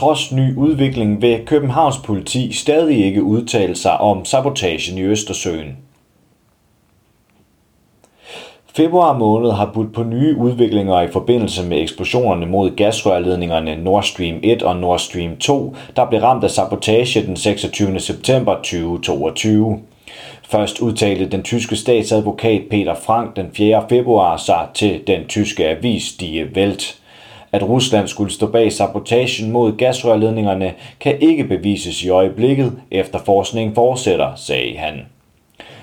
trods ny udvikling vil Københavns politi stadig ikke udtale sig om sabotagen i Østersøen. Februar måned har budt på nye udviklinger i forbindelse med eksplosionerne mod gasrørledningerne Nord Stream 1 og Nord Stream 2, der blev ramt af sabotage den 26. september 2022. Først udtalte den tyske statsadvokat Peter Frank den 4. februar sig til den tyske avis Die Welt. At Rusland skulle stå bag sabotagen mod gasrørledningerne kan ikke bevises i øjeblikket, efter forskning fortsætter, sagde han.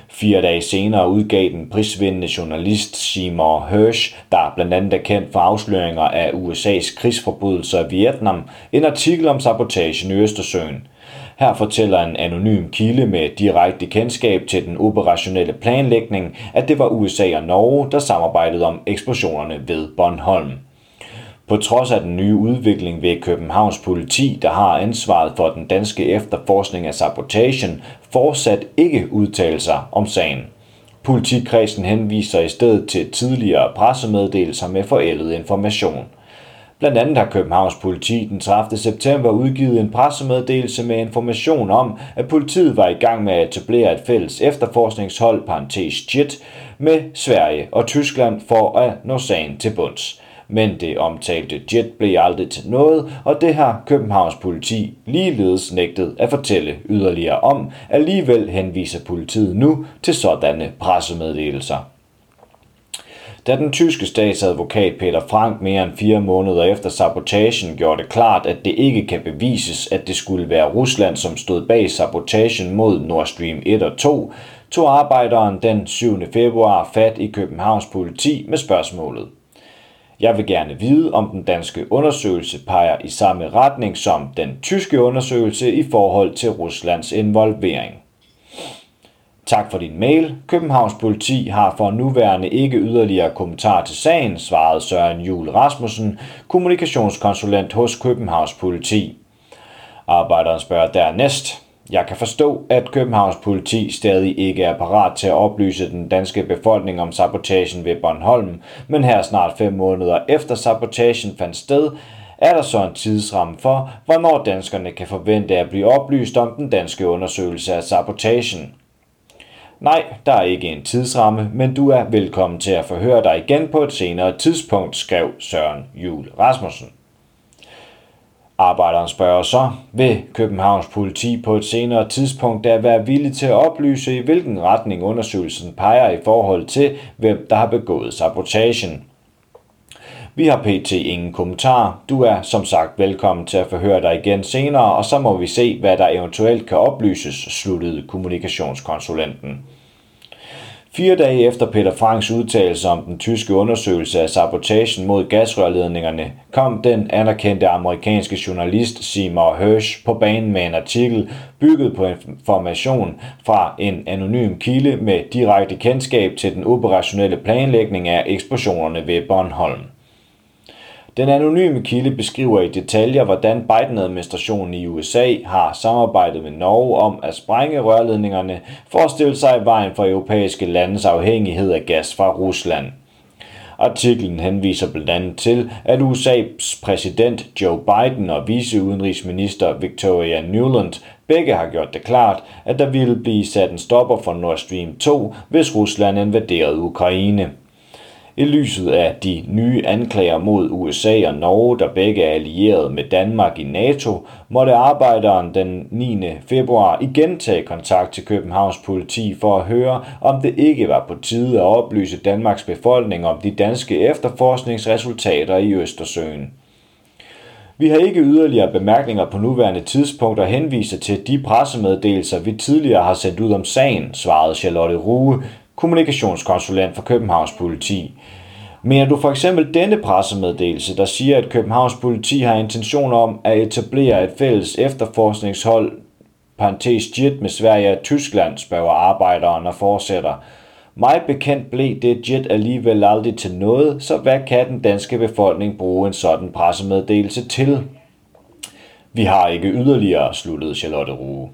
Fire dage senere udgav den prisvindende journalist Seymour Hersh, der blandt andet er kendt for afsløringer af USA's krigsforbrydelser i Vietnam, en artikel om sabotagen i Østersøen. Her fortæller en anonym kilde med direkte kendskab til den operationelle planlægning, at det var USA og Norge, der samarbejdede om eksplosionerne ved Bornholm. På trods af den nye udvikling ved Københavns politi, der har ansvaret for den danske efterforskning af sabotagen, fortsat ikke udtale sig om sagen. Politikredsen henviser i stedet til tidligere pressemeddelelser med forældet information. Blandt andet har Københavns politi den 30. september udgivet en pressemeddelelse med information om, at politiet var i gang med at etablere et fælles efterforskningshold, parentes JIT, med Sverige og Tyskland for at nå sagen til bunds men det omtalte jet blev aldrig til noget, og det har Københavns politi ligeledes nægtet at fortælle yderligere om. Alligevel henviser politiet nu til sådanne pressemeddelelser. Da den tyske statsadvokat Peter Frank mere end fire måneder efter sabotagen gjorde det klart, at det ikke kan bevises, at det skulle være Rusland, som stod bag sabotagen mod Nord Stream 1 og 2, tog arbejderen den 7. februar fat i Københavns politi med spørgsmålet. Jeg vil gerne vide, om den danske undersøgelse peger i samme retning som den tyske undersøgelse i forhold til Ruslands involvering. Tak for din mail. Københavns politi har for nuværende ikke yderligere kommentar til sagen, svarede Søren Jul Rasmussen, kommunikationskonsulent hos Københavns politi. Arbejderen spørger dernæst, jeg kan forstå, at Københavns politi stadig ikke er parat til at oplyse den danske befolkning om sabotagen ved Bornholm, men her snart fem måneder efter sabotagen fandt sted, er der så en tidsramme for, hvornår danskerne kan forvente at blive oplyst om den danske undersøgelse af sabotagen. Nej, der er ikke en tidsramme, men du er velkommen til at forhøre dig igen på et senere tidspunkt, skrev Søren Jul Rasmussen. Arbejderen spørger så, vil Københavns politi på et senere tidspunkt da være villig til at oplyse, i hvilken retning undersøgelsen peger i forhold til, hvem der har begået sabotagen. Vi har pt. ingen kommentar. Du er som sagt velkommen til at forhøre dig igen senere, og så må vi se, hvad der eventuelt kan oplyses, sluttede kommunikationskonsulenten. Fire dage efter Peter Franks udtalelse om den tyske undersøgelse af sabotagen mod gasrørledningerne, kom den anerkendte amerikanske journalist Seymour Hersh på banen med en artikel bygget på information fra en anonym kilde med direkte kendskab til den operationelle planlægning af eksplosionerne ved Bornholm. Den anonyme kilde beskriver i detaljer, hvordan Biden-administrationen i USA har samarbejdet med Norge om at sprænge rørledningerne for at stille sig i vejen for europæiske landes afhængighed af gas fra Rusland. Artiklen henviser blandt andet til, at USA's præsident Joe Biden og viceudenrigsminister Victoria Nuland begge har gjort det klart, at der ville blive sat en stopper for Nord Stream 2, hvis Rusland invaderede Ukraine. I lyset af de nye anklager mod USA og Norge, der begge er allieret med Danmark i NATO, måtte arbejderen den 9. februar igen tage kontakt til Københavns politi for at høre, om det ikke var på tide at oplyse Danmarks befolkning om de danske efterforskningsresultater i Østersøen. Vi har ikke yderligere bemærkninger på nuværende tidspunkt og henviser til de pressemeddelelser, vi tidligere har sendt ud om sagen, svarede Charlotte Rue, kommunikationskonsulent for Københavns politi. Mener du for eksempel denne pressemeddelelse, der siger, at Københavns politi har intention om at etablere et fælles efterforskningshold, parentes JIT med Sverige og Tyskland, spørger arbejderen og fortsætter. Mig bekendt blev det JIT alligevel aldrig til noget, så hvad kan den danske befolkning bruge en sådan pressemeddelelse til? Vi har ikke yderligere, sluttede Charlotte Rue.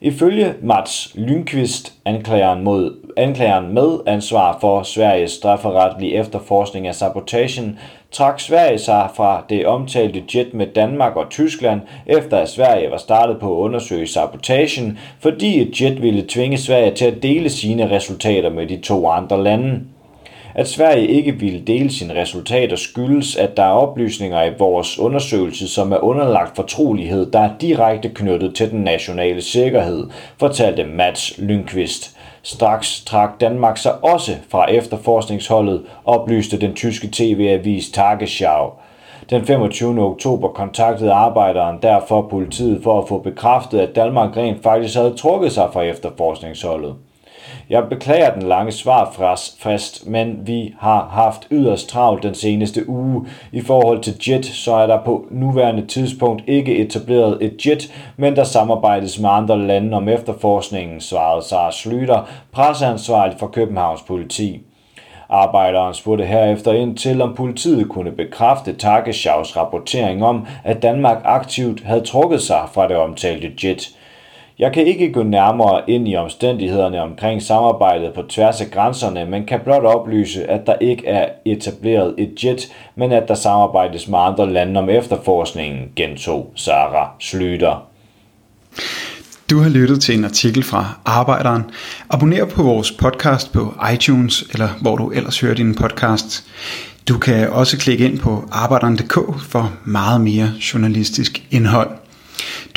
Ifølge Mats Lynqvist, anklageren, mod, anklageren med ansvar for Sveriges strafferetlige efterforskning af sabotagen, trak Sverige sig fra det omtalte jet med Danmark og Tyskland, efter at Sverige var startet på at undersøge sabotagen, fordi et jet ville tvinge Sverige til at dele sine resultater med de to andre lande. At Sverige ikke ville dele sine resultater skyldes, at der er oplysninger i vores undersøgelse, som er underlagt fortrolighed, der er direkte knyttet til den nationale sikkerhed, fortalte Mats Lyngqvist. Straks trak Danmark sig også fra efterforskningsholdet, oplyste den tyske tv-avis Tagesschau. Den 25. oktober kontaktede arbejderen derfor politiet for at få bekræftet, at Danmark rent faktisk havde trukket sig fra efterforskningsholdet. Jeg beklager den lange svarfrist, men vi har haft yderst travlt den seneste uge. I forhold til JET, så er der på nuværende tidspunkt ikke etableret et JET, men der samarbejdes med andre lande om efterforskningen, svarede Sara Slyter, presseansvarlig for Københavns politi. Arbejderen spurgte herefter ind til, om politiet kunne bekræfte Takeshavs rapportering om, at Danmark aktivt havde trukket sig fra det omtalte jet. Jeg kan ikke gå nærmere ind i omstændighederne omkring samarbejdet på tværs af grænserne, men kan blot oplyse, at der ikke er etableret et jet, men at der samarbejdes med andre lande om efterforskningen, gentog Sara Slyter. Du har lyttet til en artikel fra Arbejderen. Abonner på vores podcast på iTunes, eller hvor du ellers hører din podcast. Du kan også klikke ind på arbejderen.dk for meget mere journalistisk indhold.